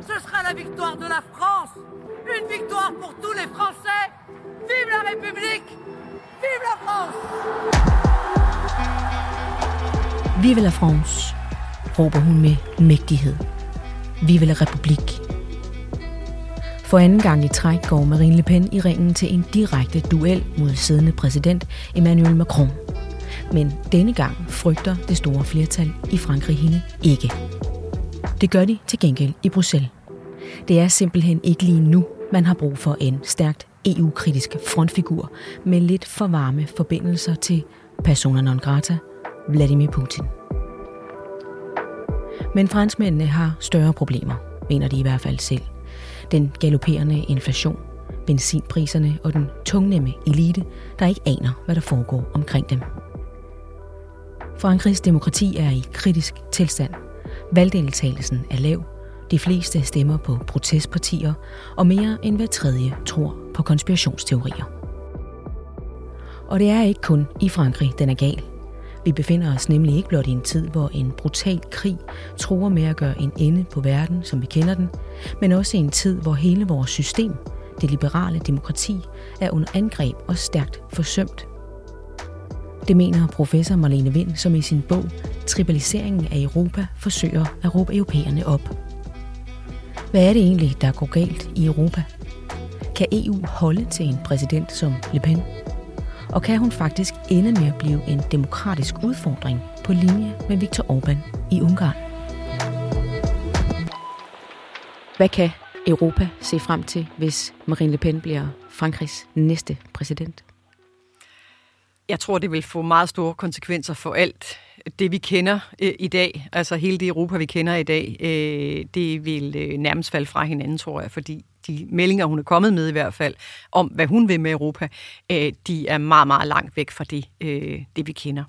Ce sera la victoire de la France. Une victoire pour tous les Français. Vive la République. Vive la France. Vive la France, råber hun med mægtighed. Vive la République. For anden gang i træk går Marine Le Pen i ringen til en direkte duel mod siddende præsident Emmanuel Macron. Men denne gang frygter det store flertal i Frankrig hende ikke. Det gør de til gengæld i Bruxelles. Det er simpelthen ikke lige nu, man har brug for en stærkt EU-kritisk frontfigur med lidt for varme forbindelser til persona non grata, Vladimir Putin. Men franskmændene har større problemer, mener de i hvert fald selv. Den galopperende inflation, benzinpriserne og den tungnemme elite, der ikke aner, hvad der foregår omkring dem. Frankrigs demokrati er i kritisk tilstand. Valgdeltagelsen er lav. De fleste stemmer på protestpartier, og mere end hver tredje tror på konspirationsteorier. Og det er ikke kun i Frankrig, den er gal. Vi befinder os nemlig ikke blot i en tid, hvor en brutal krig tror med at gøre en ende på verden, som vi kender den, men også i en tid, hvor hele vores system, det liberale demokrati, er under angreb og stærkt forsømt. Det mener professor Marlene Vind, som i sin bog Tribaliseringen af Europa forsøger at råbe europæerne op. Hvad er det egentlig, der går galt i Europa? Kan EU holde til en præsident som Le Pen? Og kan hun faktisk ende med at blive en demokratisk udfordring på linje med Viktor Orbán i Ungarn? Hvad kan Europa se frem til, hvis Marine Le Pen bliver Frankrigs næste præsident? Jeg tror, det vil få meget store konsekvenser for alt det, vi kender øh, i dag. Altså hele det Europa, vi kender i dag, øh, det vil øh, nærmest falde fra hinanden, tror jeg, fordi de meldinger, hun er kommet med i hvert fald, om hvad hun vil med Europa, øh, de er meget, meget langt væk fra det, øh, det vi kender.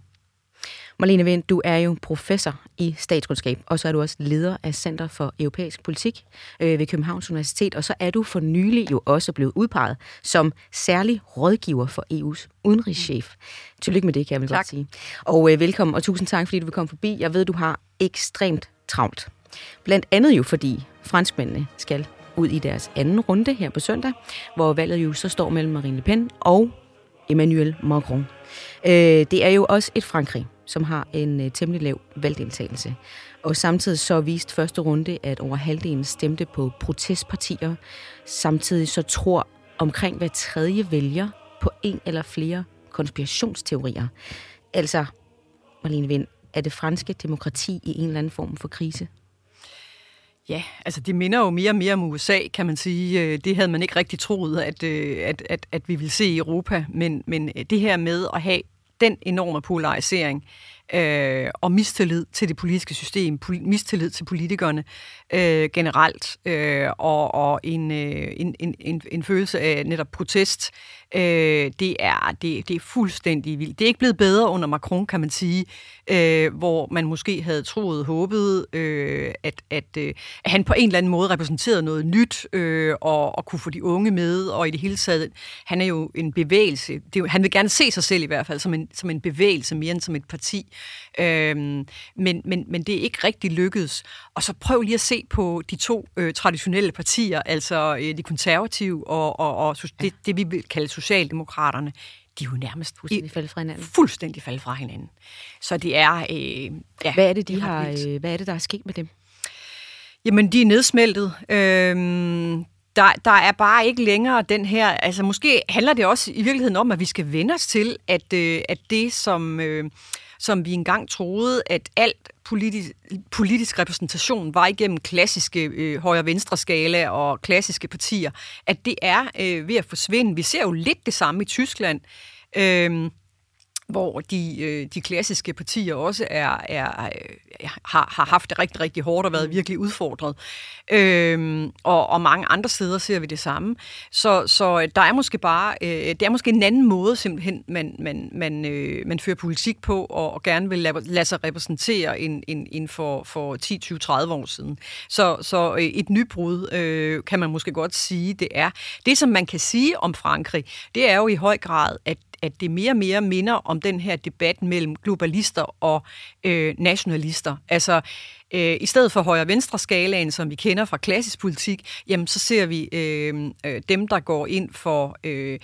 Marlene Vind, du er jo professor i statskundskab, og så er du også leder af Center for Europæisk Politik øh, ved Københavns Universitet, og så er du for nylig jo også blevet udpeget som særlig rådgiver for EU's udenrigschef. Tillykke med det, kan jeg vel tak. godt sige. Og øh, velkommen, og tusind tak, fordi du vil komme forbi. Jeg ved, du har ekstremt travlt. Blandt andet jo, fordi franskmændene skal ud i deres anden runde her på søndag, hvor valget jo så står mellem Marine Le Pen og Emmanuel Macron. Øh, det er jo også et Frankrig, som har en øh, temmelig lav valgdeltagelse. Og samtidig så viste første runde, at over halvdelen stemte på protestpartier. Samtidig så tror omkring hver tredje vælger på en eller flere konspirationsteorier. Altså, Marlene Vind, er det franske demokrati i en eller anden form for krise? Ja, altså det minder jo mere og mere om USA, kan man sige. Øh, det havde man ikke rigtig troet, at, øh, at, at, at vi ville se i Europa, men, men øh, det her med at have den enorme polarisering øh, og mistillid til det politiske system, mistillid til politikerne øh, generelt, øh, og, og en, øh, en, en, en følelse af netop protest, øh, det, er, det, det er fuldstændig vildt. Det er ikke blevet bedre under Macron, kan man sige, øh, hvor man måske havde troet, håbet, øh, at, at, øh, at han på en eller anden måde repræsenterede noget nyt, øh, og, og kunne få de unge med, og i det hele taget, han er jo en bevægelse. Det er jo, han vil gerne se sig selv i hvert fald som en, som en bevægelse, mere end som et parti. Øhm, men, men, men det er ikke rigtig lykkedes. Og så prøv lige at se på de to øh, traditionelle partier, altså øh, de konservative og, og, og det, det, vi vil kalde Socialdemokraterne. De er jo nærmest fuldstændig faldet fra hinanden. Fuldstændig faldet fra hinanden. Så det er... Øh, ja, hvad, er det, de har, øh, hvad er det, der er sket med dem? Jamen, de er nedsmeltet. Øhm, der, der er bare ikke længere den her... Altså, måske handler det også i virkeligheden om, at vi skal vende os til, at, øh, at det, som... Øh, som vi engang troede, at alt politisk, politisk repræsentation var igennem klassiske øh, højre-venstre skala og klassiske partier, at det er øh, ved at forsvinde. Vi ser jo lidt det samme i Tyskland. Øh, hvor de, øh, de klassiske partier også er, er, har, har haft det rigtig, rigtig hårdt og været virkelig udfordret. Øhm, og, og mange andre steder ser vi det samme. Så, så der er måske bare, øh, det er måske en anden måde simpelthen, man, man, man, øh, man fører politik på, og, og gerne vil lade, lade sig repræsentere end, end, end for, for 10, 20, 30 år siden. Så, så øh, et nybrud øh, kan man måske godt sige, det er. Det, som man kan sige om Frankrig, det er jo i høj grad, at at det mere og mere minder om den her debat mellem globalister og øh, nationalister. Altså, øh, i stedet for højre-venstre skalaen, som vi kender fra klassisk politik, jamen så ser vi øh, øh, dem, der går ind for øh,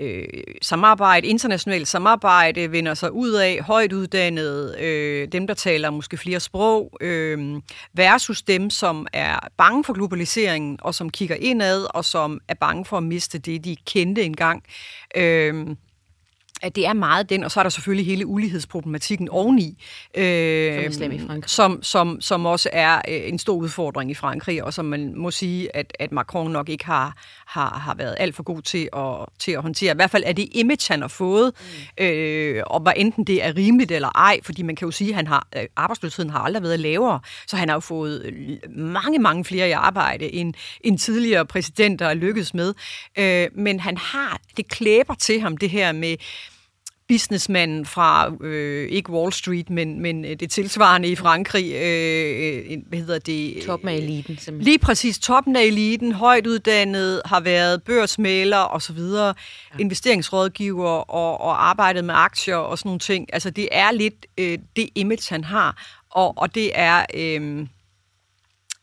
øh, samarbejde, internationalt samarbejde, vender sig ud af, højt uddannede, øh, dem, der taler måske flere sprog, øh, versus dem, som er bange for globaliseringen, og som kigger indad, og som er bange for at miste det, de kendte engang. Øh, at det er meget den, og så er der selvfølgelig hele ulighedsproblematikken oveni, øh, som, i Frankrig. som, som, som også er øh, en stor udfordring i Frankrig, og som man må sige, at, at Macron nok ikke har, har, har været alt for god til at, til at håndtere. I hvert fald er det image, han har fået, mm. øh, og hvad enten det er rimeligt eller ej, fordi man kan jo sige, at han har, øh, arbejdsløsheden har aldrig været lavere, så han har jo fået øh, mange, mange flere i arbejde, end, end tidligere præsidenter er lykkedes med. Øh, men han har, det klæber til ham, det her med, businessmanden fra, øh, ikke Wall Street, men, men øh, det tilsvarende i Frankrig, øh, hvad hedder det? Toppen af eliten. Simpelthen. Lige præcis, toppen af eliten, højt uddannet, har været børsmaler og så videre, ja. investeringsrådgiver og, og arbejdet med aktier og sådan nogle ting. Altså det er lidt øh, det image, han har, og, og det er... Øh,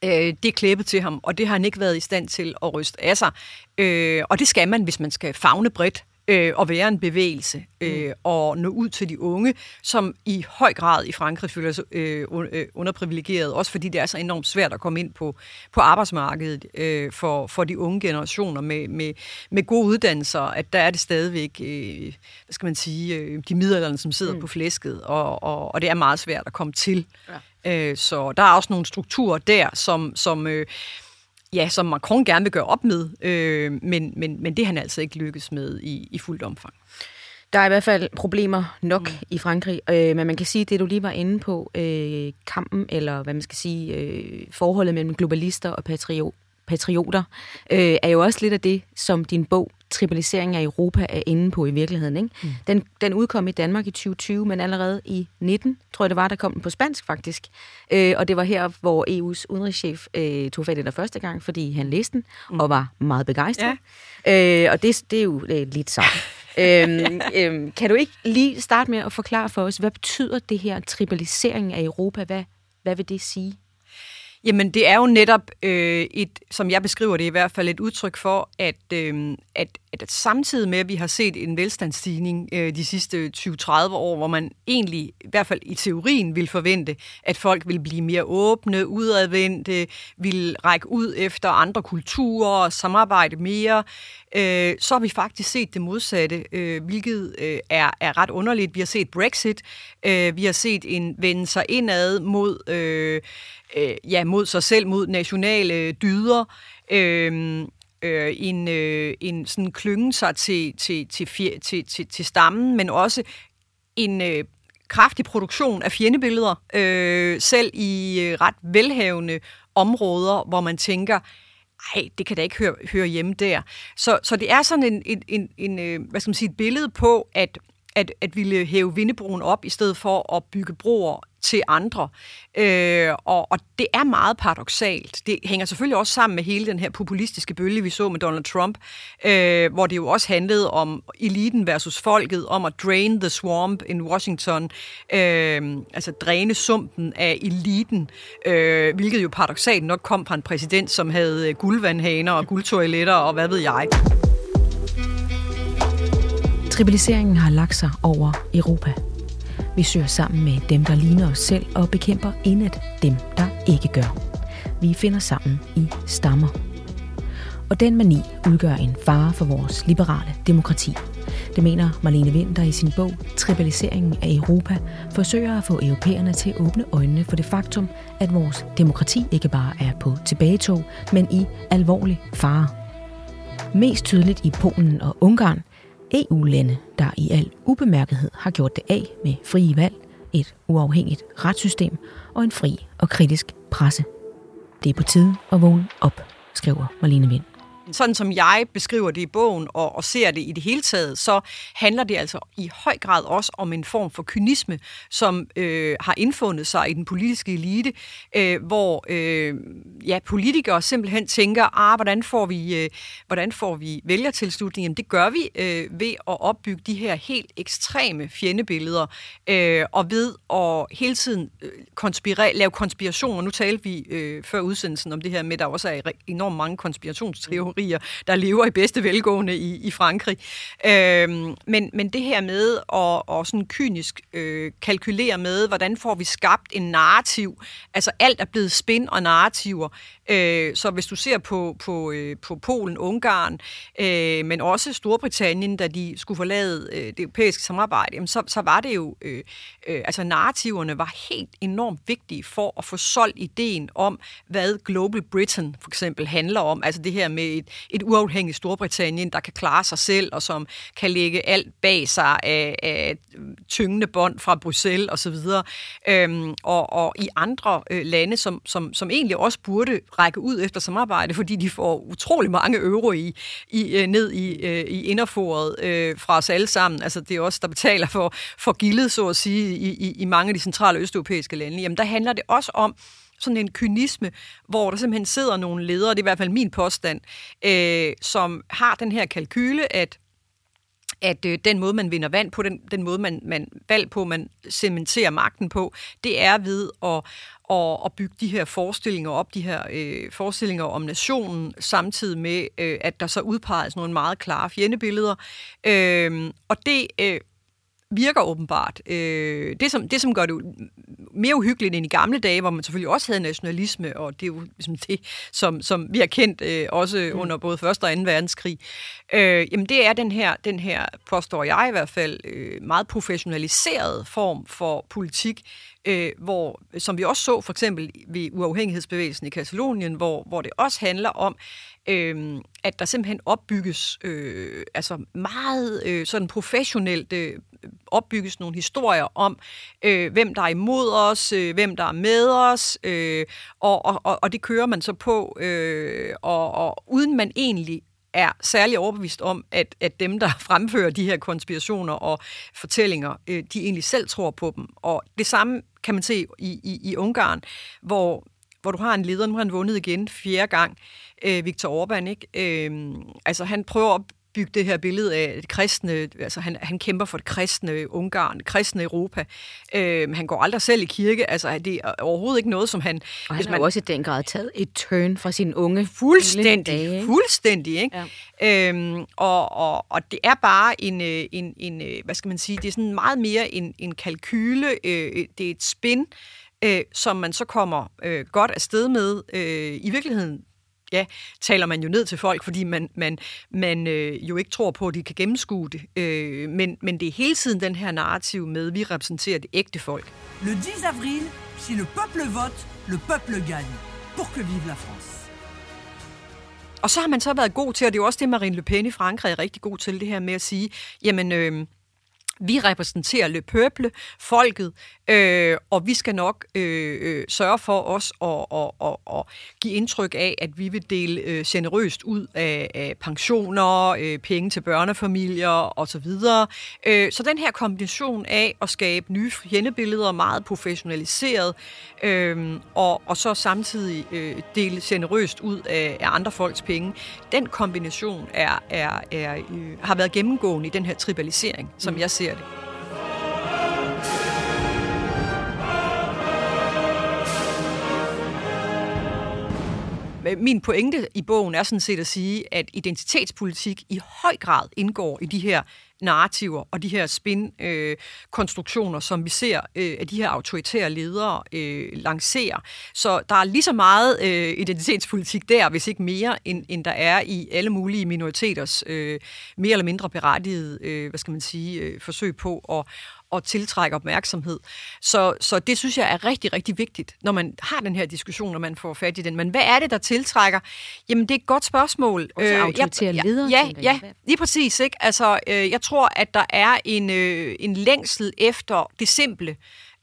øh, det klæbet til ham, og det har han ikke været i stand til at ryste af sig. Øh, og det skal man, hvis man skal fagne bredt øh, at være en bevægelse øh, mm. og nå ud til de unge, som i høj grad i Frankrig føler sig øh, øh, underprivilegeret, også fordi det er så enormt svært at komme ind på, på arbejdsmarkedet øh, for, for de unge generationer med, med, med gode uddannelser, at der er det stadigvæk, øh, hvad skal man sige, øh, de middelalderne, som sidder mm. på flæsket, og, og, og det er meget svært at komme til. Ja. Øh, så der er også nogle strukturer der, som, som øh, ja, som Macron gerne vil gøre op med, øh, men, men, men det han altså ikke lykkes med i, i fuldt omfang. Der er i hvert fald problemer nok mm. i Frankrig, øh, men man kan sige, det du lige var inde på, øh, kampen, eller hvad man skal sige, øh, forholdet mellem globalister og patriot, patrioter, øh, er jo også lidt af det, som din bog tribalisering af Europa er inde på i virkeligheden. Ikke? Mm. Den, den udkom i Danmark i 2020, men allerede i 19, tror jeg det var, der kom den på spansk faktisk. Øh, og det var her, hvor EU's udenrigschef øh, tog fat i den første gang, fordi han læste den mm. og var meget begejstret. Ja. Øh, og det, det er jo øh, lidt sagt. øhm, øhm, kan du ikke lige starte med at forklare for os, hvad betyder det her tribalisering af Europa? Hvad, hvad vil det sige? Jamen, det er jo netop øh, et, som jeg beskriver det i hvert fald, et udtryk for, at, øh, at, at samtidig med, at vi har set en velstandsstigning øh, de sidste 20-30 år, hvor man egentlig, i hvert fald i teorien, vil forvente, at folk vil blive mere åbne, udadvendte, vil række ud efter andre kulturer, og samarbejde mere, øh, så har vi faktisk set det modsatte, øh, hvilket øh, er, er ret underligt. Vi har set Brexit, øh, vi har set en vende sig indad mod... Øh, øh, ja, mod sig selv, mod nationale dyder. Øh, øh, en, øh, en sådan klyngen sig til, til, til, til, til, til, til stammen, men også en øh, kraftig produktion af fjendebilleder, øh, selv i øh, ret velhavende områder, hvor man tænker, ej, det kan da ikke høre, høre hjemme der. Så, så det er sådan en, en, en, en øh, hvad skal man sige, et billede på, at at, at ville hæve vindebroen op, i stedet for at bygge broer til andre. Øh, og, og det er meget paradoxalt. Det hænger selvfølgelig også sammen med hele den her populistiske bølge, vi så med Donald Trump, øh, hvor det jo også handlede om eliten versus folket, om at drain the swamp in Washington, øh, altså dræne sumpen af eliten, øh, hvilket jo paradoxalt nok kom fra en præsident, som havde guldvandhaner og guldtoiletter og hvad ved jeg. Tribaliseringen har lagt sig over Europa. Vi søger sammen med dem, der ligner os selv, og bekæmper indet dem, der ikke gør. Vi finder sammen i stammer. Og den mani udgør en fare for vores liberale demokrati. Det mener Marlene Winter i sin bog Tribaliseringen af Europa forsøger at få europæerne til at åbne øjnene for det faktum, at vores demokrati ikke bare er på tilbagetog, men i alvorlig fare. Mest tydeligt i Polen og Ungarn, EU-lande, der i al ubemærkethed har gjort det af med frie valg, et uafhængigt retssystem og en fri og kritisk presse. Det er på tide at vågne op, skriver Marlene Vind sådan som jeg beskriver det i bogen og, og ser det i det hele taget, så handler det altså i høj grad også om en form for kynisme, som øh, har indfundet sig i den politiske elite, øh, hvor øh, ja, politikere simpelthen tænker, ah, hvordan får vi, øh, hvordan får vi vælgertilslutning? Jamen, det gør vi øh, ved at opbygge de her helt ekstreme fjendebilleder, øh, og ved at hele tiden øh, konspirere, lave konspirationer. Nu talte vi øh, før udsendelsen om det her med, at der også er enormt mange konspirationsteorier, der lever i bedste velgående i, i Frankrig. Øhm, men, men det her med at, at sådan kynisk øh, kalkulere med, hvordan får vi skabt en narrativ, altså alt er blevet spin og narrativer, Øh, så hvis du ser på, på, øh, på Polen, Ungarn, øh, men også Storbritannien, da de skulle forlade øh, det europæiske samarbejde, jamen så, så var det jo, øh, øh, altså narrativerne var helt enormt vigtige for at få solgt ideen om, hvad Global Britain for eksempel handler om. Altså det her med et, et uafhængigt Storbritannien, der kan klare sig selv, og som kan lægge alt bag sig af, af tyngende bånd fra Bruxelles osv. Øhm, og, og i andre øh, lande, som, som, som egentlig også burde række ud efter samarbejde, fordi de får utrolig mange euro i, i øh, ned i, øh, i inderforet øh, fra os alle sammen. Altså det er også der betaler for, for gildet, så at sige, i, i, i mange af de centrale østeuropæiske lande. Jamen der handler det også om, sådan en kynisme, hvor der simpelthen sidder nogle ledere, det er i hvert fald min påstand, øh, som har den her kalkyle, at at øh, den måde, man vinder vand på, den, den måde, man, man valg på, man cementerer magten på, det er ved at, at, at bygge de her forestillinger op, de her øh, forestillinger om nationen, samtidig med, øh, at der så udpeges nogle meget klare fjendebilleder. Øh, og det øh, virker åbenbart. Øh, det, som, det, som gør det mere uhyggeligt end i gamle dage, hvor man selvfølgelig også havde nationalisme, og det er jo ligesom det, som, som vi har kendt øh, også mm. under både 1. og 2. verdenskrig. Øh, jamen det er den her, den her, påstår jeg i hvert fald, øh, meget professionaliseret form for politik, øh, hvor, som vi også så for eksempel ved uafhængighedsbevægelsen i Katalonien, hvor, hvor det også handler om, øh, at der simpelthen opbygges øh, altså meget øh, sådan professionelt øh, opbygges nogle historier om, øh, hvem der er imod os, øh, hvem der er med os, øh, og, og, og det kører man så på, øh, og, og uden man egentlig er særlig overbevist om, at, at dem, der fremfører de her konspirationer og fortællinger, øh, de egentlig selv tror på dem. Og det samme kan man se i, i, i Ungarn, hvor, hvor du har en leder, nu har han vundet igen fjerde gang, øh, Viktor Orbán, ikke? Øh, altså han prøver at bygge det her billede af det kristne, altså han, han kæmper for det kristne Ungarn, det kristne Europa. Øh, han går aldrig selv i kirke, altså det er overhovedet ikke noget, som han... Og han har man, også i den grad taget et turn fra sin unge Fuldstændig, dage, ikke? fuldstændig, ikke? Ja. Øhm, og, og, og det er bare en, øh, en, en, øh, hvad skal man sige, det er sådan meget mere en, en kalkyle, øh, det er et spin, øh, som man så kommer øh, godt afsted med. Øh, I virkeligheden ja, taler man jo ned til folk, fordi man, man, man øh, jo ikke tror på, at de kan gennemskue det. Øh, men, men det er hele tiden den her narrativ med, at vi repræsenterer det ægte folk. Le 10 avril, si le peuple vote, le peuple gagne. Pour que vive la France. Og så har man så været god til, og det er jo også det, Marine Le Pen i Frankrig er rigtig god til, det her med at sige, jamen, øh, vi repræsenterer Le Peuple, folket, øh, og vi skal nok øh, øh, sørge for os at, at, at, at give indtryk af, at vi vil dele øh, generøst ud af, af pensioner, øh, penge til børnefamilier osv. Øh, så den her kombination af at skabe nye fjendebilleder, meget professionaliseret, øh, og, og så samtidig øh, dele generøst ud af, af andre folks penge, den kombination er, er, er, øh, har været gennemgående i den her tribalisering, som mm. jeg ser det. Øh, min pointe i bogen er sådan set at sige, at identitetspolitik i høj grad indgår i de her narrativer og de her spin-konstruktioner, øh, som vi ser øh, at de her autoritære ledere øh, lancerer. Så der er lige så meget øh, identitetspolitik der, hvis ikke mere, end, end der er i alle mulige minoriteters øh, mere eller mindre berettigede øh, hvad skal man sige, øh, forsøg på at, og tiltrække opmærksomhed. Så, så det synes jeg er rigtig, rigtig vigtigt, når man har den her diskussion, når man får fat i den. Men hvad er det, der tiltrækker? Jamen, det er et godt spørgsmål. Også øh, autoritære ja, ledere? Ja, ja, lige præcis. Ikke? Altså, øh, jeg tror, at der er en, øh, en længsel efter det simple,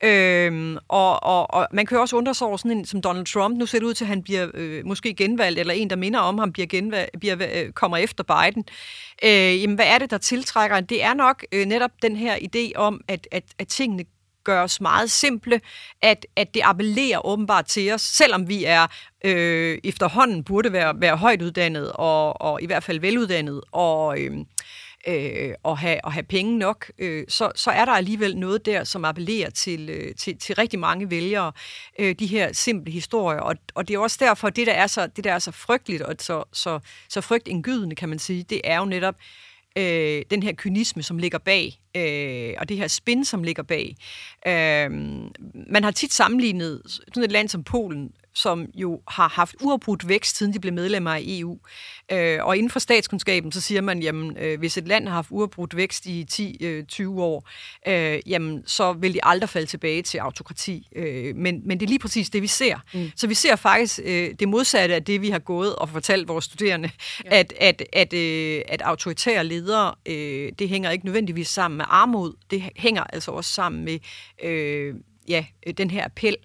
Øhm, og, og, og man kan jo også undre sig over sådan en som Donald Trump. Nu ser det ud til, at han bliver øh, måske genvalgt, eller en, der minder om ham, bliver genvalgt, bliver, øh, kommer efter Biden. Øh, jamen, hvad er det, der tiltrækker? Det er nok øh, netop den her idé om, at, at, at tingene gøres meget simple, at, at det appellerer åbenbart til os, selvom vi er øh, efterhånden burde være, være højt uddannet og, og i hvert fald veluddannet og, øh, øh, og, have, og have penge nok, øh, så, så er der alligevel noget der, som appellerer til, øh, til, til rigtig mange vælgere, øh, de her simple historier. Og, og det er også derfor, det der er så, det der er så frygteligt og så, så, så frygtindgydende, kan man sige, det er jo netop øh, den her kynisme, som ligger bag, øh, og det her spin, som ligger bag. Øh, man har tit sammenlignet sådan et land som Polen som jo har haft uafbrudt vækst, siden de blev medlemmer af EU. Øh, og inden for statskundskaben, så siger man, jamen, øh, hvis et land har haft uafbrudt vækst i 10-20 øh, år, øh, jamen, så vil de aldrig falde tilbage til autokrati. Øh, men, men det er lige præcis det, vi ser. Mm. Så vi ser faktisk øh, det modsatte af det, vi har gået og fortalt vores studerende, ja. at, at, at, øh, at autoritære ledere, øh, det hænger ikke nødvendigvis sammen med armod, det hænger altså også sammen med øh, ja, øh, den her appel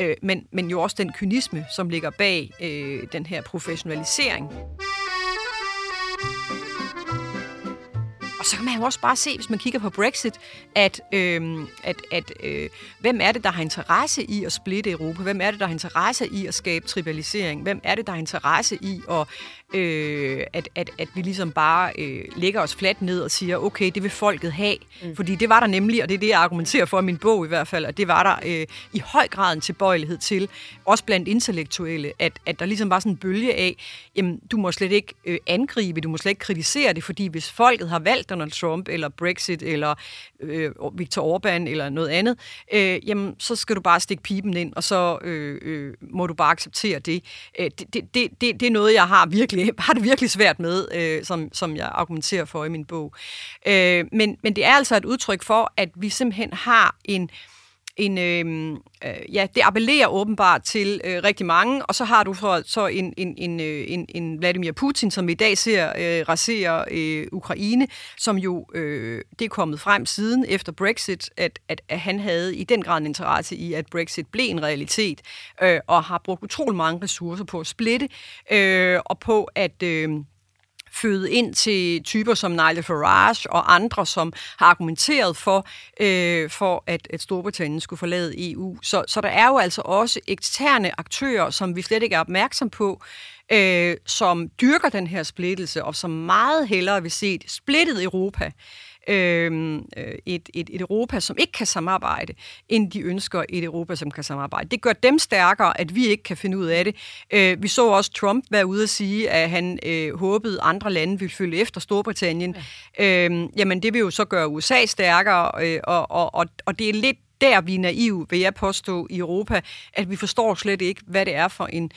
øh, men, men jo også den kynisme, som ligger bag øh, den her professionalisering. Og så kan man jo også bare se, hvis man kigger på Brexit, at, øh, at, at øh, hvem er det, der har interesse i at splitte Europa? Hvem er det, der har interesse i at skabe tribalisering? Hvem er det, der har interesse i at øh, at, at, at vi ligesom bare øh, lægger os fladt ned og siger, okay, det vil folket have. Mm. Fordi det var der nemlig, og det er det, jeg argumenterer for i min bog i hvert fald, og det var der øh, i høj grad en tilbøjelighed til, også blandt intellektuelle, at, at der ligesom var sådan en bølge af, jamen, du må slet ikke øh, angribe, du må slet ikke kritisere det, fordi hvis folket har valgt Donald Trump, eller Brexit, eller øh, Viktor Orbán, eller noget andet, øh, jamen, så skal du bare stikke pipen ind, og så øh, øh, må du bare acceptere det. Øh, det, det, det. Det er noget, jeg har virkelig har det virkelig svært med, øh, som, som jeg argumenterer for i min bog. Øh, men, men det er altså et udtryk for, at vi simpelthen har en... Øh, en, øh, øh, ja, det appellerer åbenbart til øh, rigtig mange, og så har du så, så en, en, en, øh, en, en Vladimir Putin, som i dag ser øh, rasere øh, Ukraine, som jo øh, det er kommet frem siden efter Brexit, at, at, at han havde i den grad en interesse i, at Brexit blev en realitet, øh, og har brugt utrolig mange ressourcer på at splitte, øh, og på at... Øh, føde ind til typer som Nigel Farage og andre, som har argumenteret for, øh, for at, at Storbritannien skulle forlade EU. Så, så der er jo altså også eksterne aktører, som vi slet ikke er opmærksom på, øh, som dyrker den her splittelse, og som meget hellere vil se et splittet Europa, øh, et, et, et Europa, som ikke kan samarbejde, end de ønsker et Europa, som kan samarbejde. Det gør dem stærkere, at vi ikke kan finde ud af det. Øh, vi så også Trump være ude at sige, at han øh, håbede, at andre lande ville følge efter Storbritannien. Ja. Øhm, jamen, det vil jo så gøre USA stærkere, øh, og, og, og, og det er lidt der, vi er naive, vil jeg påstå, i Europa, at vi forstår slet ikke, hvad det er for en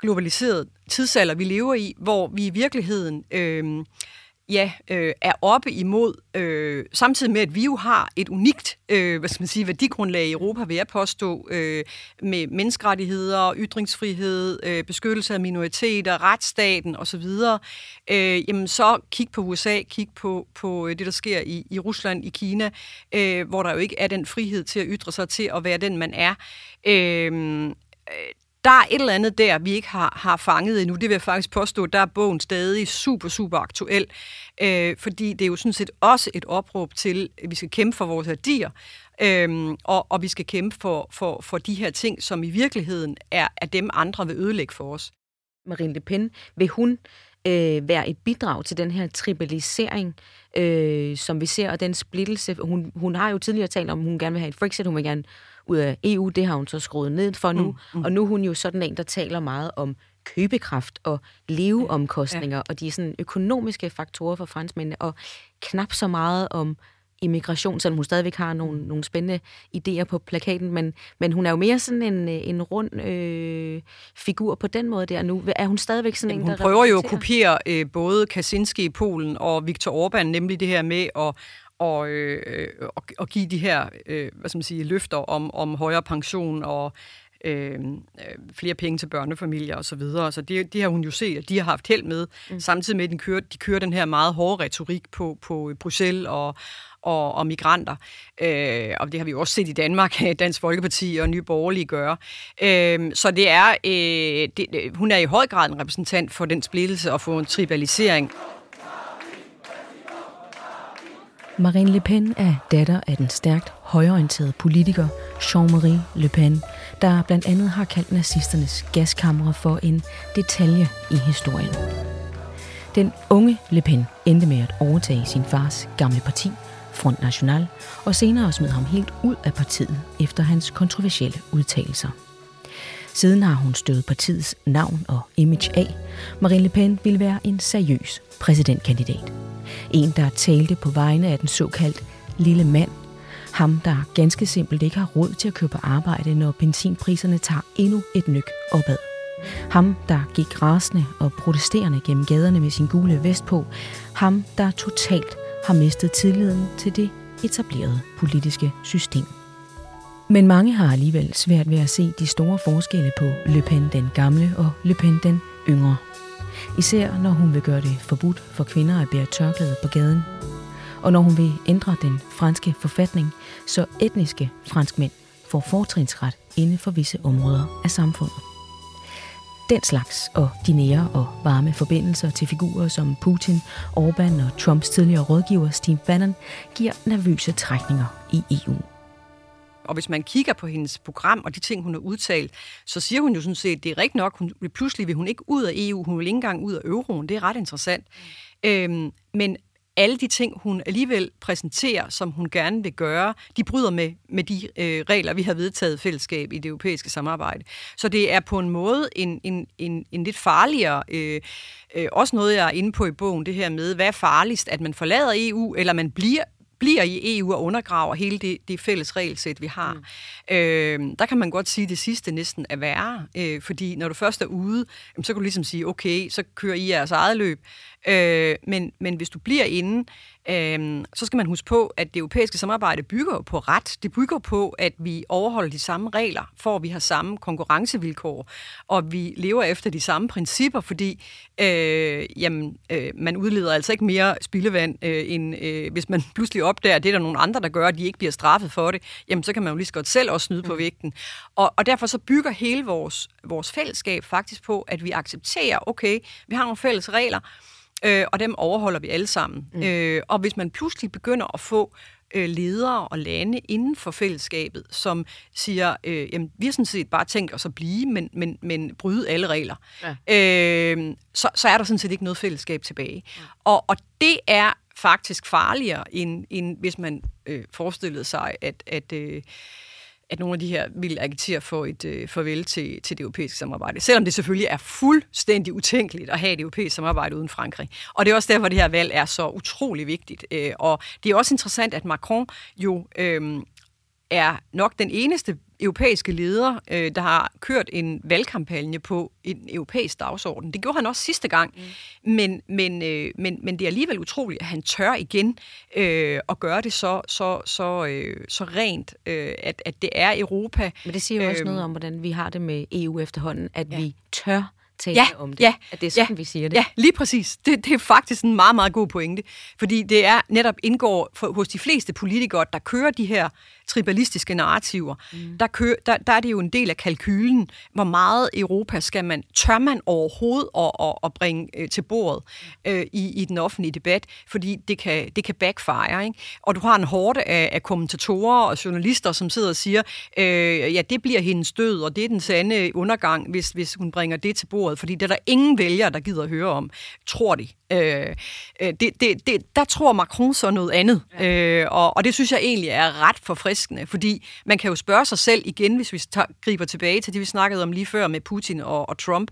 globaliseret tidsalder, vi lever i, hvor vi i virkeligheden... Øh, ja, øh, er oppe imod, øh, samtidig med, at vi jo har et unikt øh, hvad skal man sige, værdigrundlag i Europa, vil jeg påstå, øh, med menneskerettigheder, ytringsfrihed, øh, beskyttelse af minoriteter, retsstaten osv., øh, jamen så kig på USA, kig på, på øh, det, der sker i, i Rusland, i Kina, øh, hvor der jo ikke er den frihed til at ytre sig, til at være den, man er. Øh, øh der er et eller andet der, vi ikke har, har fanget endnu. Det vil jeg faktisk påstå, der er bogen stadig super, super aktuel. Øh, fordi det er jo sådan set også et opråb til, at vi skal kæmpe for vores værdier. Øhm, og, og vi skal kæmpe for, for, for de her ting, som i virkeligheden er, er dem, andre vil ødelægge for os. Marine Le Pen, vil hun øh, være et bidrag til den her tribalisering, øh, som vi ser, og den splittelse? Hun, hun har jo tidligere talt om, at hun gerne vil have et Frexit, hun vil gerne ud af EU. Det har hun så skruet ned for nu. Mm, mm. Og nu er hun jo sådan en, der taler meget om købekraft og leveomkostninger, ja. og de sådan økonomiske faktorer for franskmændene, og knap så meget om immigration, selvom hun stadigvæk har nogle, nogle spændende idéer på plakaten, men, men hun er jo mere sådan en, en rund øh, figur på den måde der nu. Er hun stadigvæk sådan Jamen, en, der Hun prøver jo at kopiere øh, både Kaczynski i Polen og Viktor Orbán, nemlig det her med at og, øh, og, og give de her øh, hvad skal man sige, løfter om, om højere pension og øh, flere penge til børnefamilier osv. Så, videre. så det, det har hun jo set, at de har haft held med, mm. samtidig med, at de kører, de kører den her meget hårde retorik på, på Bruxelles og, og, og migranter. Øh, og det har vi jo også set i Danmark, Dansk Folkeparti og Nye Borgerlige gøre. Øh, så det er, øh, det, hun er i høj grad en repræsentant for den splittelse og for en tribalisering. Marine Le Pen er datter af den stærkt højorienterede politiker Jean-Marie Le Pen, der blandt andet har kaldt nazisternes gaskamre for en detalje i historien. Den unge Le Pen endte med at overtage sin fars gamle parti, Front National, og senere smed ham helt ud af partiet efter hans kontroversielle udtalelser. Siden har hun stødt partiets navn og image af. Marine Le Pen ville være en seriøs præsidentkandidat. En, der talte på vegne af den såkaldt lille mand. Ham, der ganske simpelt ikke har råd til at købe arbejde, når benzinpriserne tager endnu et nyk opad. Ham, der gik rasende og protesterende gennem gaderne med sin gule vest på. Ham, der totalt har mistet tilliden til det etablerede politiske system. Men mange har alligevel svært ved at se de store forskelle på Le Pen den gamle og Le Pen den yngre. Især når hun vil gøre det forbudt for kvinder at bære tørklæde på gaden. Og når hun vil ændre den franske forfatning, så etniske franskmænd får fortrinsret inden for visse områder af samfundet. Den slags og de nære og varme forbindelser til figurer som Putin, Orbán og Trumps tidligere rådgiver Steve Bannon giver nervøse trækninger i EU. Og hvis man kigger på hendes program og de ting, hun har udtalt, så siger hun jo sådan set, det er rigtigt nok, hun, pludselig vil hun ikke ud af EU, hun vil ikke engang ud af euroen. Det er ret interessant. Øhm, men alle de ting, hun alligevel præsenterer, som hun gerne vil gøre, de bryder med, med de øh, regler, vi har vedtaget fællesskab i det europæiske samarbejde. Så det er på en måde en, en, en, en lidt farligere, øh, øh, også noget, jeg er inde på i bogen, det her med, hvad er farligst, at man forlader EU, eller man bliver bliver i EU og undergraver hele det, det fælles regelsæt, vi har. Mm. Øh, der kan man godt sige, at det sidste næsten er værre, øh, fordi når du først er ude, så kan du ligesom sige, okay, så kører I jeres eget løb. Øh, men, men hvis du bliver inde, øh, så skal man huske på, at det europæiske samarbejde bygger på ret. Det bygger på, at vi overholder de samme regler, for at vi har samme konkurrencevilkår, og vi lever efter de samme principper, fordi øh, jamen, øh, man udleder altså ikke mere spildevand, øh, end øh, hvis man pludselig opdager, at det er der nogle andre, der gør, at de ikke bliver straffet for det, jamen så kan man jo lige så godt selv også snyde mm. på vægten. Og, og derfor så bygger hele vores, vores fællesskab faktisk på, at vi accepterer, okay, vi har nogle fælles regler, øh, og dem overholder vi alle sammen. Mm. Øh, og hvis man pludselig begynder at få øh, ledere og lande inden for fællesskabet, som siger, øh, jamen, vi har sådan set bare tænkt os at blive, men, men, men bryde alle regler, ja. øh, så, så er der sådan set ikke noget fællesskab tilbage. Ja. Og, og det er faktisk farligere, end, end hvis man øh, forestillede sig, at, at øh, at nogle af de her vil agitere for et øh, farvel til, til det europæiske samarbejde. Selvom det selvfølgelig er fuldstændig utænkeligt at have et europæisk samarbejde uden Frankrig. Og det er også derfor, det her valg er så utrolig vigtigt. Øh, og det er også interessant, at Macron jo øh, er nok den eneste europæiske leder, øh, der har kørt en valgkampagne på en europæisk dagsorden. Det gjorde han også sidste gang, mm. men, men, øh, men, men det er alligevel utroligt, at han tør igen øh, at gøre det så, så, så, øh, så rent, øh, at, at det er Europa. Men det siger jo også øh, noget om, hvordan vi har det med EU efterhånden, at ja. vi tør tale ja, om det. Ja, at det er sådan, ja, vi siger det. Ja, lige præcis. Det, det er faktisk en meget, meget god pointe. Fordi det er netop indgår for, hos de fleste politikere, der kører de her tribalistiske narrativer, mm. der, kører, der, der er det jo en del af kalkylen, hvor meget Europa skal man, tør man overhovedet at, at, at bringe øh, til bordet øh, i, i den offentlige debat, fordi det kan, det kan backfire. Ikke? Og du har en hårde af, af kommentatorer og journalister, som sidder og siger, øh, ja, det bliver hendes død, og det er den sande undergang, hvis, hvis hun bringer det til bordet, fordi det er der ingen vælgere, der gider at høre om, tror de. Øh, øh, det, det, det, der tror Macron så noget andet, ja. øh, og, og det synes jeg egentlig er ret forfriskende, fordi man kan jo spørge sig selv igen, hvis vi tager, griber tilbage til det, vi snakkede om lige før med Putin og, og Trump.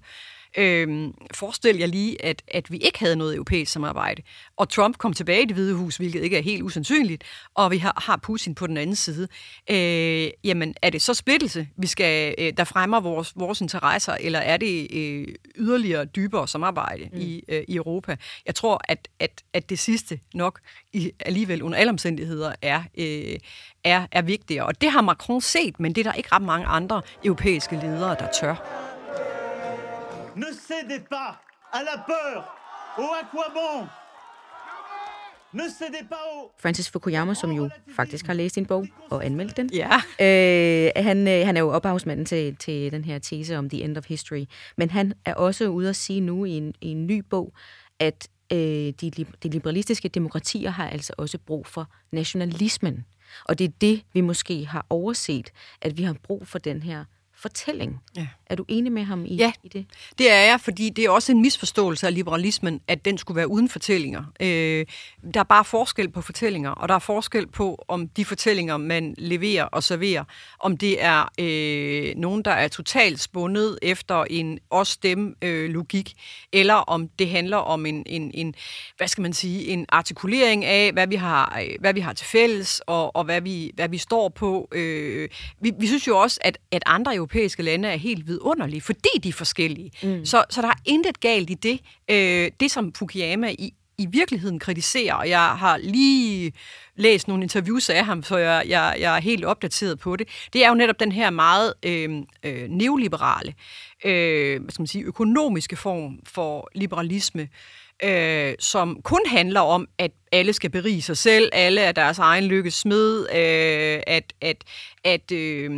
Øh, forestil jer lige, at, at vi ikke havde noget europæisk samarbejde, og Trump kom tilbage i det hvide hus, hvilket ikke er helt usandsynligt, og vi har, har Putin på den anden side. Øh, jamen, er det så splittelse, vi skal, øh, der fremmer vores, vores interesser, eller er det øh, yderligere dybere samarbejde mm. i, øh, i Europa? Jeg tror, at, at, at det sidste nok i, alligevel under alle omstændigheder er, øh, er, er vigtigere. Og det har Macron set, men det er der ikke ret mange andre europæiske ledere, der tør. Ne cédez pas à la peur, au à quoi bon, Francis Fukuyama, som jo faktisk har læst en bog og anmeldt den. Ja. Øh, han, øh, han er jo ophavsmanden til, til den her tese om The End of History. Men han er også ude at sige nu i en, i en ny bog, at øh, de, de liberalistiske demokratier har altså også brug for nationalismen. Og det er det, vi måske har overset, at vi har brug for den her fortælling. Ja. Er du enig med ham i, ja, i det? det er jeg, fordi det er også en misforståelse af liberalismen, at den skulle være uden fortællinger. Øh, der er bare forskel på fortællinger, og der er forskel på, om de fortællinger, man leverer og serverer, om det er øh, nogen, der er totalt spundet efter en os-dem-logik, øh, eller om det handler om en, en, en, hvad skal man sige, en artikulering af, hvad vi har, øh, hvad vi har til fælles, og, og hvad, vi, hvad vi står på. Øh, vi, vi synes jo også, at, at andre europæiske lande er helt vidunderlige, fordi de er forskellige. Mm. Så, så der er intet galt i det. Øh, det, som Fukuyama i, i virkeligheden kritiserer, og jeg har lige læst nogle interviews af ham, så jeg, jeg, jeg er helt opdateret på det, det er jo netop den her meget øh, øh, neoliberale, øh, hvad skal man sige, økonomiske form for liberalisme, øh, som kun handler om, at alle skal berige sig selv, alle er deres egen lykkes smed, øh, at, at, at øh,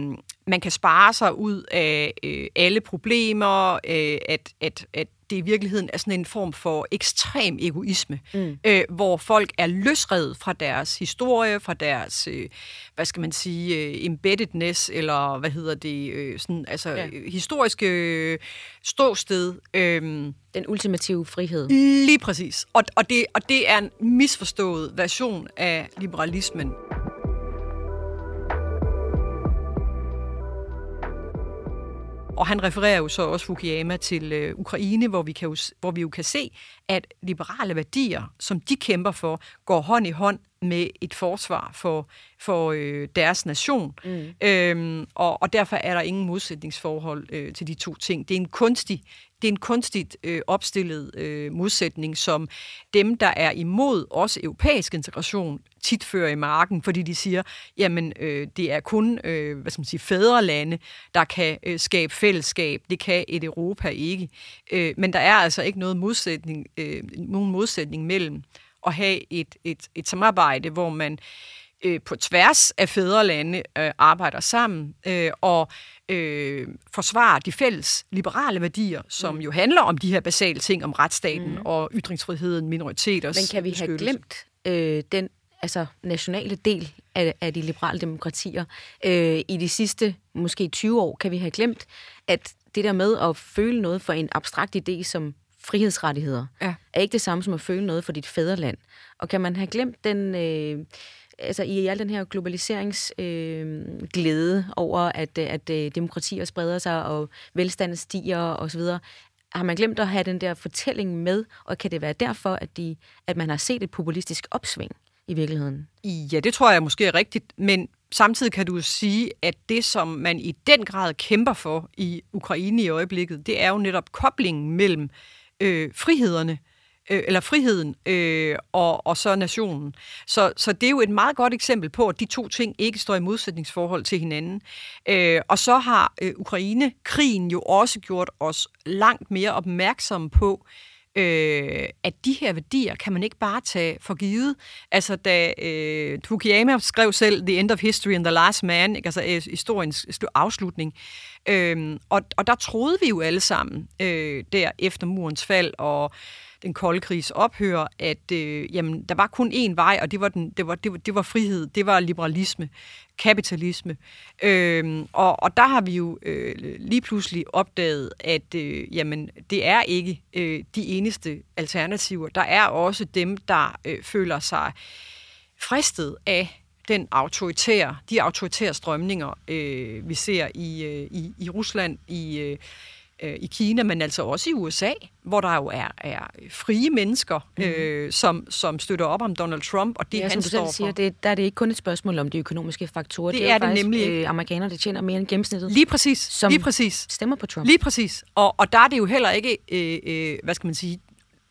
man kan spare sig ud af øh, alle problemer, øh, at, at, at det i virkeligheden er sådan en form for ekstrem egoisme, mm. øh, hvor folk er løsredet fra deres historie, fra deres, øh, hvad skal man sige, øh, embeddedness, eller hvad hedder det, øh, sådan, altså ja. historiske øh, ståsted. Øh, Den ultimative frihed. Lige præcis. Og, og, det, og det er en misforstået version af liberalismen. Og han refererer jo så også Fukuyama til øh, Ukraine, hvor vi, kan jo, hvor vi jo kan se, at liberale værdier, som de kæmper for, går hånd i hånd med et forsvar for, for øh, deres nation. Mm. Øhm, og, og derfor er der ingen modsætningsforhold øh, til de to ting. Det er en kunstig det er en kunstigt øh, opstillet øh, modsætning, som dem, der er imod også europæisk integration, tit fører i marken, fordi de siger, jamen øh, det er kun øh, hvad skal man sige, fædrelande, der kan øh, skabe fællesskab. Det kan et Europa ikke. Øh, men der er altså ikke noget modsætning, øh, nogen modsætning mellem at have et, et, et samarbejde, hvor man øh, på tværs af fædrelande øh, arbejder sammen øh, og øh, forsvarer de fælles liberale værdier, som mm. jo handler om de her basale ting, om retsstaten mm. og ytringsfriheden, minoriteters Men kan vi have glemt øh, den altså nationale del af, af de liberale demokratier øh, i de sidste måske 20 år? Kan vi have glemt, at det der med at føle noget for en abstrakt idé som frihedsrettigheder, ja. er ikke det samme som at føle noget for dit fædreland. Og kan man have glemt den... Øh, altså i al den her globaliseringsglæde øh, over, at, at, at demokratier spreder sig, og velstanden stiger osv., har man glemt at have den der fortælling med, og kan det være derfor, at, de, at man har set et populistisk opsving i virkeligheden? Ja, det tror jeg måske er rigtigt, men samtidig kan du sige, at det, som man i den grad kæmper for i Ukraine i øjeblikket, det er jo netop koblingen mellem øh, frihederne, øh, eller friheden øh, og, og så nationen. Så, så det er jo et meget godt eksempel på, at de to ting ikke står i modsætningsforhold til hinanden. Øh, og så har øh, Ukraine-krigen jo også gjort os langt mere opmærksomme på, øh, øh, at de her værdier kan man ikke bare tage for givet. Altså, da øh, Fukuyama skrev selv The End of History and the Last Man, ikke? altså øh, historiens afslutning, øh, og, og der troede vi jo alle sammen, øh, der efter murens fald, og den kolde krigs ophør, at øh, jamen, der var kun én vej, og det var, den, det, var, det, var, det var frihed, det var liberalisme, kapitalisme. Øh, og, og der har vi jo øh, lige pludselig opdaget, at øh, jamen, det er ikke øh, de eneste alternativer. Der er også dem, der øh, føler sig fristet af den autoritære, de autoritære strømninger, øh, vi ser i, øh, i, i Rusland, i, øh, øh, i Kina, men altså også i USA, hvor der jo er, er frie mennesker, mm. øh, som, som støtter op om Donald Trump, og det ja, han som står selv siger, for. det, der er det ikke kun et spørgsmål om de økonomiske faktorer. Det det er jo det faktisk, nemlig. Øh, amerikanere, der tjener mere end gennemsnittet, Lige præcis, Som- lige præcis. stemmer på Trump. Lige præcis. Og, og der er det jo heller ikke, øh, øh, hvad skal man sige,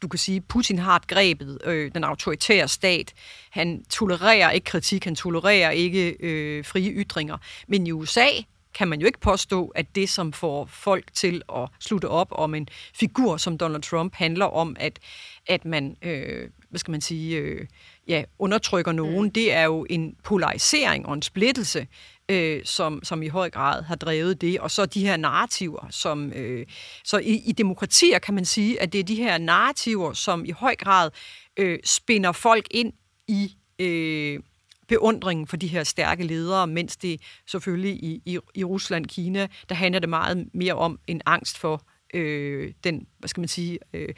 du kan sige, Putin har et grebet øh, den autoritære stat. Han tolererer ikke kritik, han tolererer ikke øh, frie ytringer. Men i USA kan man jo ikke påstå, at det, som får folk til at slutte op om en figur som Donald Trump, handler om, at, at man, øh, hvad skal man sige, øh, ja, undertrykker nogen. Mm. Det er jo en polarisering og en splittelse, øh, som, som i høj grad har drevet det. Og så de her narrativer, som... Øh, så i, i demokratier kan man sige, at det er de her narrativer, som i høj grad øh, spinder folk ind i... Øh, beundringen for de her stærke ledere, mens det selvfølgelig i, i, i Rusland, Kina, der handler det meget mere om en angst for øh, den, hvad skal man sige, øh,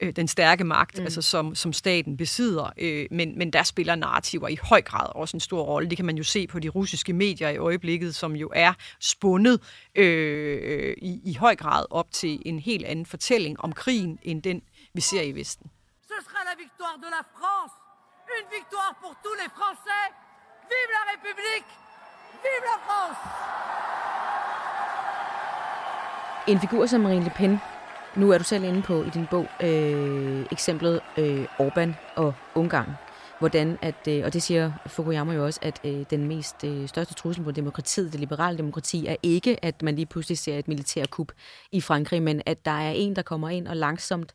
øh, den stærke magt, mm. altså som, som staten besidder. Øh, men, men der spiller narrativer i høj grad også en stor rolle. Det kan man jo se på de russiske medier i øjeblikket, som jo er spundet øh, i, i høj grad op til en helt anden fortælling om krigen, end den, vi ser i Vesten. Ce sera la victoire de la France. Une victoire pour tous les Français. Vive la République. Vive la France. En figur som Marine Le Pen, nu er du selv inde på i din bog øh, eksemplet øh, Orbán og Ungarn. Hvordan at, øh, og det siger Fukuyama jo også, at øh, den mest øh, største trussel på demokratiet, det liberale demokrati, er ikke, at man lige pludselig ser et militærkup i Frankrig, men at der er en, der kommer ind og langsomt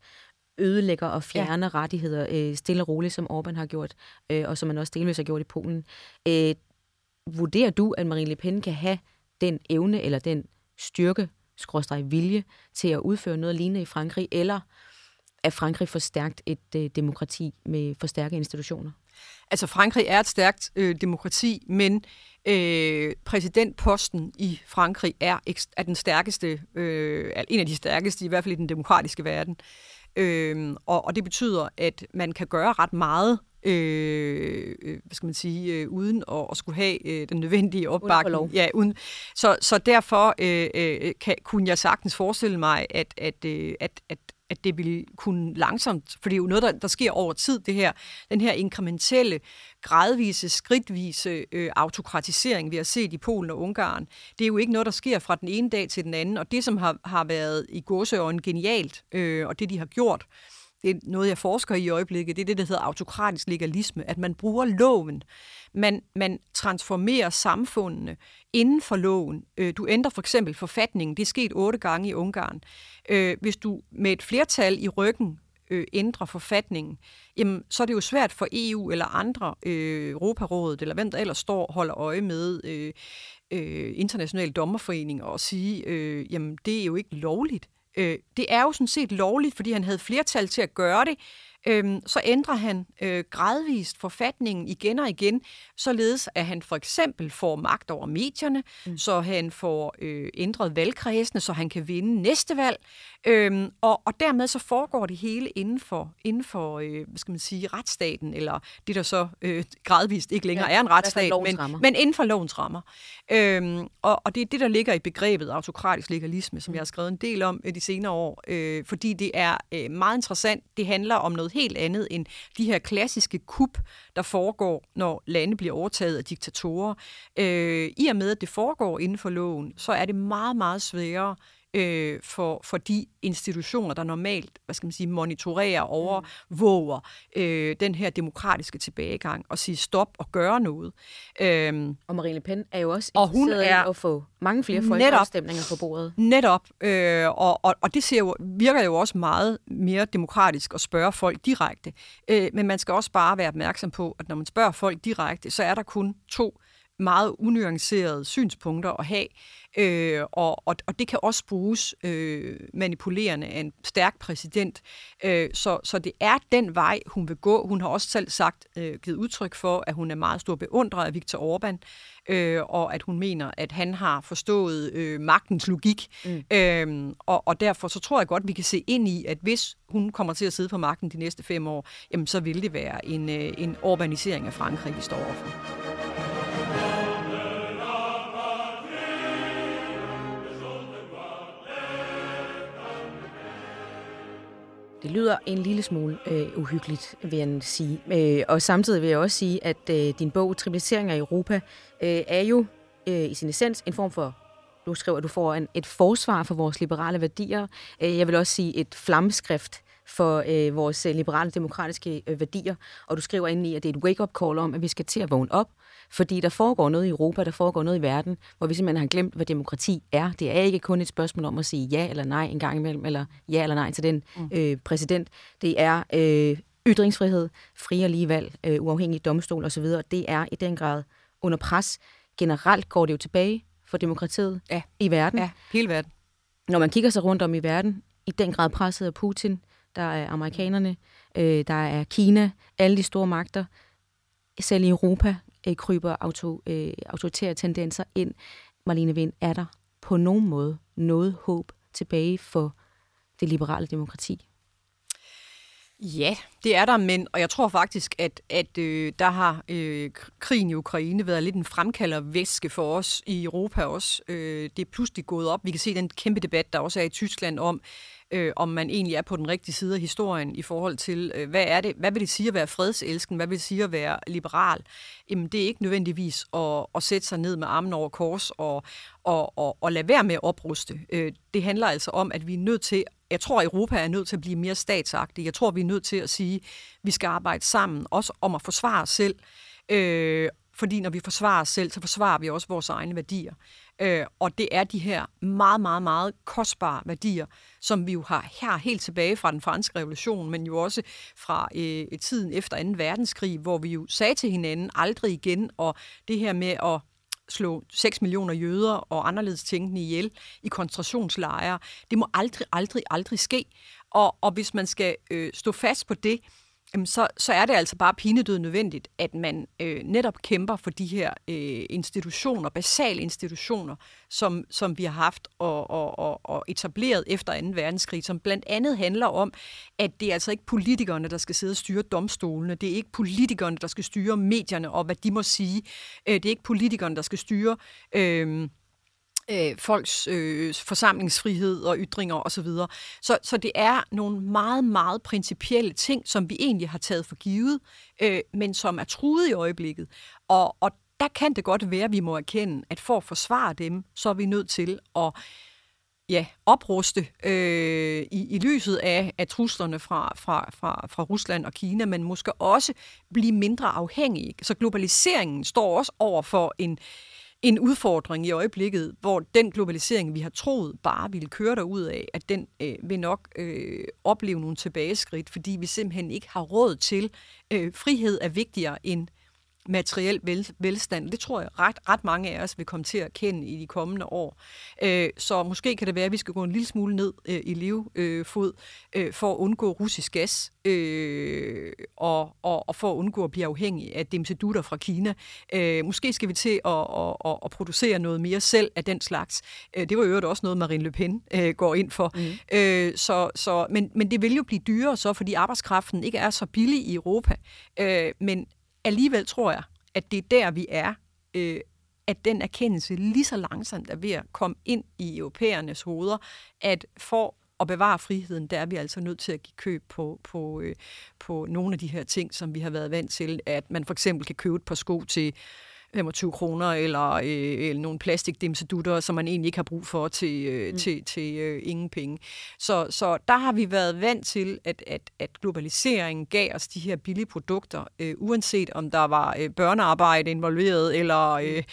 ødelægger og fjerner ja. rettigheder øh, stille og roligt, som Orbán har gjort, øh, og som man også delvis har gjort i Polen. Øh, vurderer du, at Marine Le Pen kan have den evne eller den styrke, skråstreg vilje, til at udføre noget lignende i Frankrig, eller er Frankrig for stærkt et øh, demokrati med for stærke institutioner? Altså Frankrig er et stærkt øh, demokrati, men øh, præsidentposten i Frankrig er, er den stærkeste, øh, en af de stærkeste, i hvert fald i den demokratiske verden. Øh, og, og det betyder, at man kan gøre ret meget øh, øh, hvad skal man sige, øh, uden at, at skulle have øh, den nødvendige opbakning. Ja, uden, så, så derfor øh, øh, kan, kunne jeg sagtens forestille mig, at, at, øh, at, at at det ville kunne langsomt, for det er jo noget, der, der sker over tid, det her, den her inkrementelle, gradvise, skridtvise øh, autokratisering, vi har set i Polen og Ungarn, det er jo ikke noget, der sker fra den ene dag til den anden, og det, som har, har været i gåseøjne genialt, øh, og det, de har gjort, det er noget, jeg forsker i i øjeblikket, det er det, der hedder autokratisk legalisme, at man bruger loven. Man, man transformerer samfundene inden for loven. Øh, du ændrer for eksempel forfatningen, det er sket otte gange i Ungarn. Øh, Hvis du med et flertal i ryggen øh, ændrer forfatningen, jamen, så er det jo svært for EU eller andre, øh, Europarådet eller hvem der ellers står og holder øje med øh, øh, internationale dommerforeninger og sige, øh, jamen det er jo ikke lovligt. Øh, det er jo sådan set lovligt, fordi han havde flertal til at gøre det. Øhm, så ændrer han øh, gradvist forfatningen igen og igen, således at han for eksempel får magt over medierne, mm. så han får øh, ændret valgkredsene, så han kan vinde næste valg. Øhm, og, og dermed så foregår det hele inden for, inden for øh, hvad skal man sige, retsstaten, eller det der så øh, gradvist ikke længere Ja, er en retsstat, men, rammer. men inden for lovens rammer. Øhm, og, og det er det, der ligger i begrebet autokratisk legalisme, som jeg har skrevet en del om øh, de senere år, øh, fordi det er øh, meget interessant. Det handler om noget helt andet end de her klassiske kup, der foregår, når lande bliver overtaget af diktatorer. Øh, I og med, at det foregår inden for loven, så er det meget, meget sværere øh, for, for de institutioner, der normalt hvad skal man sige, monitorerer, overvåger øh, den her demokratiske tilbagegang og sige stop og gøre noget. Øhm, Og Marine Le Pen er jo også Og hun er- at få mange flere folkeafstemninger på bordet. Netop, øh, og, og, og det ser jo, virker jo også meget mere demokratisk at spørge folk direkte. Øh, men man skal også bare være opmærksom på, at når man spørger folk direkte, så er der kun to meget unuancerede synspunkter at have, øh, og, og, og det kan også bruges øh, manipulerende af en stærk præsident. Øh, så, så det er den vej, hun vil gå. Hun har også selv sagt, øh, givet udtryk for, at hun er meget stor beundrer af Viktor Orbán, øh, og at hun mener, at han har forstået øh, magtens logik. Mm. Øh, og, og derfor så tror jeg godt, vi kan se ind i, at hvis hun kommer til at sidde på magten de næste fem år, jamen så vil det være en, øh, en urbanisering af Frankrig, vi står overfor. Det lyder en lille smule øh, uhyggeligt, vil jeg sige. Øh, og samtidig vil jeg også sige, at øh, din bog, Tribalisering af Europa, øh, er jo øh, i sin essens en form for du skriver, at du får en, et forsvar for vores liberale værdier. Øh, jeg vil også sige et flammeskrift for øh, vores øh, liberale demokratiske øh, værdier. Og du skriver ind i, at det er et wake-up call om, at vi skal til at vågne op, fordi der foregår noget i Europa, der foregår noget i verden, hvor vi simpelthen har glemt, hvad demokrati er. Det er ikke kun et spørgsmål om at sige ja eller nej en gang imellem, eller ja eller nej til den mm. øh, præsident. Det er øh, ytringsfrihed, fri og lige valg, øh, uafhængig domstol osv. Det er i den grad under pres. Generelt går det jo tilbage for demokratiet ja. i verden. Ja, hele verden. Når man kigger sig rundt om i verden, i den grad presset af Putin, der er amerikanerne, øh, der er Kina, alle de store magter, selv i Europa øh, kryber auto, øh, autoritære tendenser ind. Marlene Vind, er der på nogen måde noget håb tilbage for det liberale demokrati? Ja, det er der, men og jeg tror faktisk, at, at øh, der har øh, krigen i Ukraine været lidt en fremkalder væske for os i Europa også. Øh, det er pludselig gået op. Vi kan se den kæmpe debat, der også er i Tyskland om, øh, om man egentlig er på den rigtige side af historien i forhold til, øh, hvad er det, hvad vil det sige at være fredselsken, hvad vil det sige at være liberal? Jamen, det er ikke nødvendigvis at, at sætte sig ned med armen over kors og, og, og, og lade være med at opruste. Øh, det handler altså om, at vi er nødt til jeg tror, at Europa er nødt til at blive mere statsagtig. Jeg tror, vi er nødt til at sige, at vi skal arbejde sammen, også om at forsvare os selv. Øh, fordi når vi forsvarer os selv, så forsvarer vi også vores egne værdier. Øh, og det er de her meget, meget, meget kostbare værdier, som vi jo har her helt tilbage fra den franske revolution, men jo også fra øh, tiden efter 2. verdenskrig, hvor vi jo sagde til hinanden aldrig igen, og det her med at slå 6 millioner jøder og anderledes tænkende ihjel i koncentrationslejre. Det må aldrig, aldrig, aldrig ske. Og, og hvis man skal øh, stå fast på det, så, så er det altså bare pinedød nødvendigt, at man øh, netop kæmper for de her øh, institutioner, basale institutioner, som, som vi har haft og, og, og, og etableret efter 2. verdenskrig, som blandt andet handler om, at det er altså ikke politikerne, der skal sidde og styre domstolene, det er ikke politikerne, der skal styre medierne og hvad de må sige, øh, det er ikke politikerne, der skal styre... Øh, øh, folks øh, forsamlingsfrihed og ytringer osv. Så, så, så det er nogle meget, meget principielle ting, som vi egentlig har taget for givet, øh, men som er truet i øjeblikket. Og, og der kan det godt være, at vi må erkende, at for at forsvare dem, så er vi nødt til at ja, opruste øh, i, i lyset af, af truslerne fra, fra, fra, fra Rusland og Kina, men måske også blive mindre afhængige. Så globaliseringen står også over for en, en udfordring i øjeblikket, hvor den globalisering, vi har troet bare ville køre derud af, at den øh, vil nok øh, opleve nogle tilbageskridt, fordi vi simpelthen ikke har råd til. Øh, frihed er vigtigere end materiel vel, velstand. Det tror jeg ret, ret mange af os vil komme til at kende i de kommende år. Øh, så måske kan det være, at vi skal gå en lille smule ned øh, i levefod øh, for at undgå russisk gas øh, og, og, og for at undgå at blive afhængig af dimsedutter fra Kina. Øh, måske skal vi til at, at, at, at producere noget mere selv af den slags. Øh, det var jo også noget, Marine Le Pen øh, går ind for. Mm. Øh, så, så, men, men det vil jo blive dyrere så, fordi arbejdskraften ikke er så billig i Europa. Øh, men alligevel tror jeg, at det er der, vi er, øh, at den erkendelse lige så langsomt er ved at komme ind i europæernes hoveder, at for at bevare friheden, der er vi altså nødt til at give køb på, på, øh, på nogle af de her ting, som vi har været vant til, at man for eksempel kan købe et par sko til 25 kroner, eller, øh, eller nogle plastikdimsedutter, som man egentlig ikke har brug for til, øh, mm. til, til øh, ingen penge. Så, så der har vi været vant til, at, at, at globaliseringen gav os de her billige produkter, øh, uanset om der var øh, børnearbejde involveret, eller øh,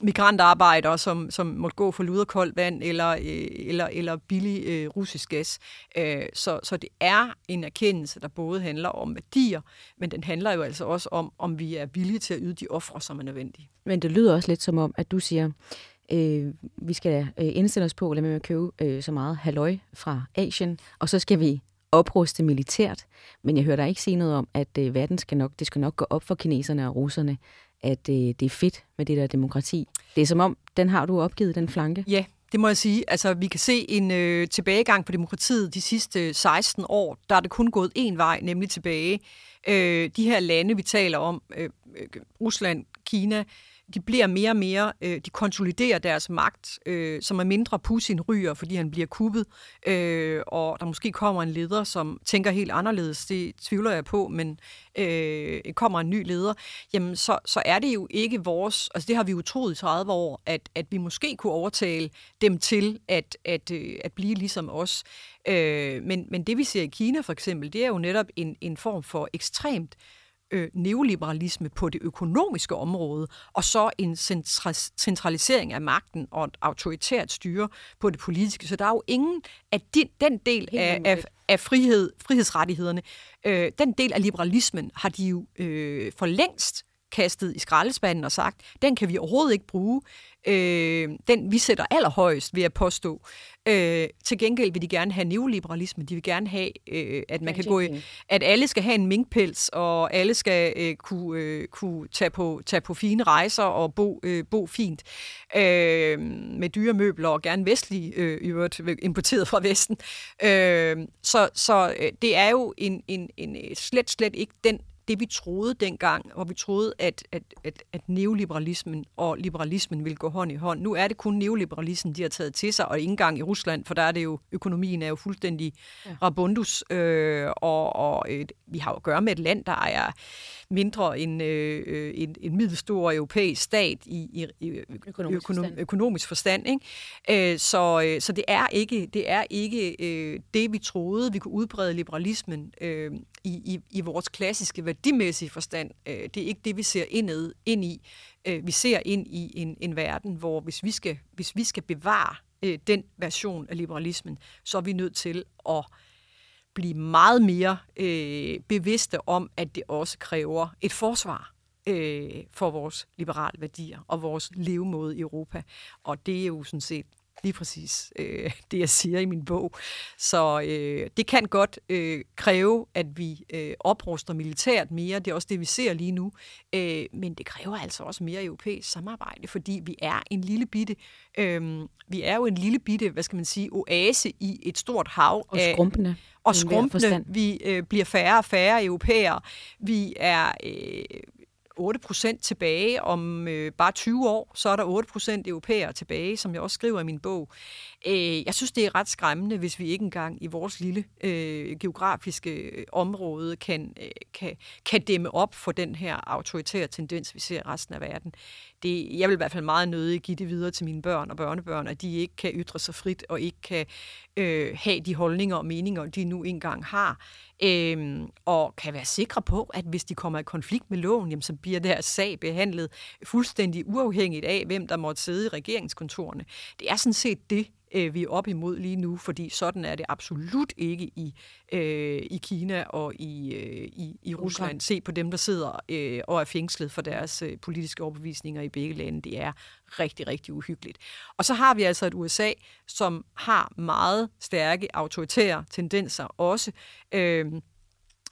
migrantarbejdere, som, som måtte gå for luderkoldt vand eller, øh, eller, eller billig øh, russisk gas. Øh, så, så det er en erkendelse, der både handler om værdier, men den handler jo altså også om, om vi er villige til at yde de ofre, som er nødvendige. Men det lyder også lidt som om, at du siger, øh, vi skal øh, indstille os på at lade med at købe øh, så meget halløj fra Asien, og så skal vi opruste militært. Men jeg hører dig ikke sige noget om, at øh, verden skal nok, det skal nok gå op for kineserne og russerne, at øh, det er fedt med det der demokrati. Det er som om, den har du opgivet, den flanke. Ja, det må jeg sige. Altså, vi kan se en øh, tilbagegang på demokratiet de sidste øh, 16 år. Der er det kun gået én vej, nemlig tilbage. Øh, de her lande, vi taler om, øh, øh Rusland, Kina, de bliver mere og mere, øh, de konsoliderer deres magt, øh, som er mindre Putin ryger, fordi han bliver kuppet, øh, og der måske kommer en leder, som tænker helt anderledes, det tvivler jeg på, men øh, kommer en ny leder, jamen så, så er det jo ikke vores, altså det har vi jo troet i 30 år, at, at vi måske kunne overtale dem til at, at, øh, at blive ligesom os. Øh, men, men det vi ser i Kina for eksempel, det er jo netop en, en form for ekstremt øh, neoliberalisme på det økonomiske område, og så en centralisering af magten og et autoritært styre på det politiske. Så der er jo ingen af de, den del af, af, af frihed, frihedsrettighederne, øh, den del af liberalismen har de jo øh, for længst kastet i skraldespanden og sagt, den kan vi overhovedet ikke bruge. Øh, den vi sætter allerhøjst, vil jeg påstå. Øh, til gengæld vil de gerne have neoliberalisme. De vil gerne have, øh, at man kan gå i, at alle skal have en minkpels, og alle skal øh, kunne, øh, kunne tage, på, tage på fine rejser og bo, øh, bo fint øh, med dyre møbler og gerne vestlige, øh, i øvrigt importeret fra Vesten. Øh, så så øh, det er jo en, en, en slet, slet ikke den det, vi troede dengang, hvor vi troede, at, at, at, at neoliberalismen og liberalismen ville gå hånd i hånd. Nu er det kun neoliberalismen, de har taget til sig, og ikke engang i Rusland, for der er det jo, økonomien er jo fuldstændig ja. rabundus, øh, og, og øh, vi har jo at gøre med et land, der er mindre end øh, en, en middelstor europæisk stat i, i, i økonomisk, økonom, forstand. økonomisk forstand. Ikke? Øh, så, øh, så det er ikke det, er ikke øh, det, vi troede, vi kunne udbrede liberalismen øh, i, i, i vores klassiske værdimæssig forstand. Øh, det er ikke det, vi ser indad, ind i. Øh, vi ser ind i en, en verden, hvor hvis vi skal, hvis vi skal bevare øh, den version af liberalismen, så er vi nødt til at blive meget mere øh, bevidste om, at det også kræver et forsvar øh, for vores liberale værdier og vores levemåde i Europa. Og det er jo sådan set lige præcis øh, det, jeg siger i min bog. Så øh, det kan godt øh, kræve, at vi øh, opruster militært mere. Det er også det, vi ser lige nu. Øh, men det kræver altså også mere europæisk samarbejde, fordi vi er en lille bitte, øh, vi er jo en lille bitte, hvad skal man sige, oase i et stort hav. Og skrumpende. og skrumpende. Vi øh, bliver færre og færre europæere. Vi er øh, 8% tilbage om øh, bare 20 år, så er der 8% europæere tilbage, som jeg også skriver i min bog. Øh, jeg synes, det er ret skræmmende, hvis vi ikke engang i vores lille øh, geografiske øh, område kan, øh, kan, kan dæmme op for den her autoritære tendens, vi ser i resten af verden. Det, jeg vil i hvert fald meget nødig give det videre til mine børn og børnebørn, at de ikke kan ytre sig frit og ikke kan øh, have de holdninger og meninger, de nu engang har. Øh, og kan være sikre på, at hvis de kommer i konflikt med loven, jamen, så bliver deres sag behandlet fuldstændig uafhængigt af, hvem der måtte sidde i regeringskontorene. Det er sådan set det, øh, vi er op imod lige nu, fordi sådan er det absolut ikke i, øh, i Kina og i, øh, i, i Rusland. Se på dem, der sidder øh, og er fængslet for deres øh, politiske overbevisninger i begge lande. Det er rigtig, rigtig uhyggeligt. Og så har vi altså et USA, som har meget stærke autoritære tendenser også. Øh,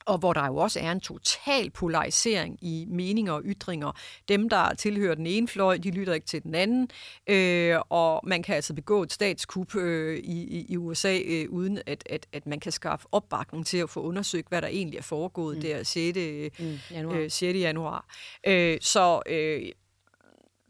og hvor der jo også er en total polarisering i meninger og ytringer. Dem, der tilhører den ene fløj, de lytter ikke til den anden, øh, og man kan altså begå et statskup øh, i, i USA, øh, uden at, at, at man kan skaffe opbakning til at få undersøgt, hvad der egentlig er foregået mm. der 6. Mm, januar. Øh, 6. januar. Øh, så øh,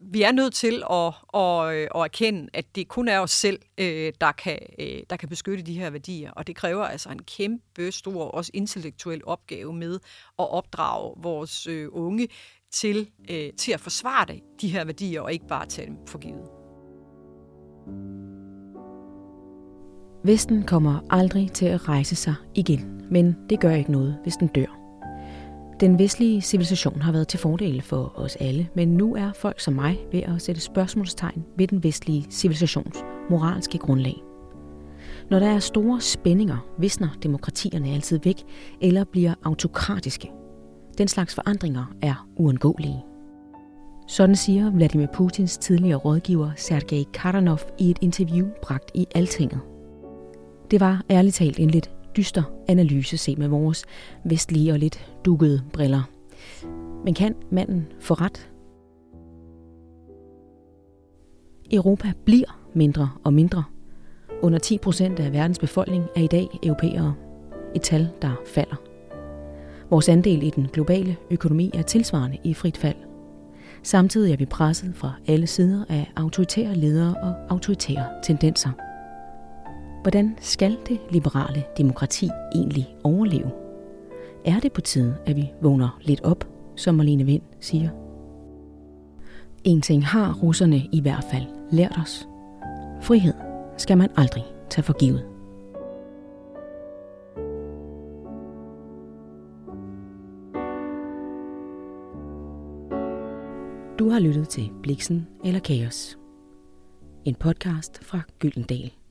vi er nødt til at, at, øh, at erkende, at det kun er os selv, øh, der kan, øh, der kan beskytte de her værdier. Og det kræver altså en kæmpe stor, også intellektuel opgave med at opdrage vores unge til, til at forsvare de her værdier, og ikke bare tage dem for givet. Vesten kommer aldrig til at rejse sig igen, men det gør ikke noget, hvis den dør. Den vestlige civilisation har været til fordel for os alle, men nu er folk som mig ved at sætte spørgsmålstegn ved den vestlige civilisations moralske grundlag. Når der er store spændinger, visner demokratierne altid væk eller bliver autokratiske. Den slags forandringer er uundgåelige. Sådan siger Vladimir Putins tidligere rådgiver Sergej Karanov i et interview bragt i Altinget. Det var ærligt talt en lidt dyster analyse set med vores vestlige og lidt dukkede briller. Men kan manden få ret? Europa bliver mindre og mindre. Under 10 procent af verdens befolkning er i dag europæere. Et tal, der falder. Vores andel i den globale økonomi er tilsvarende i frit fald. Samtidig er vi presset fra alle sider af autoritære ledere og autoritære tendenser. Hvordan skal det liberale demokrati egentlig overleve? Er det på tide, at vi vågner lidt op, som Marlene Vind siger? En ting har russerne i hvert fald lært os. Frihed skal man aldrig tage for givet. Du har lyttet til Bliksen eller Kaos. En podcast fra Gyldendal.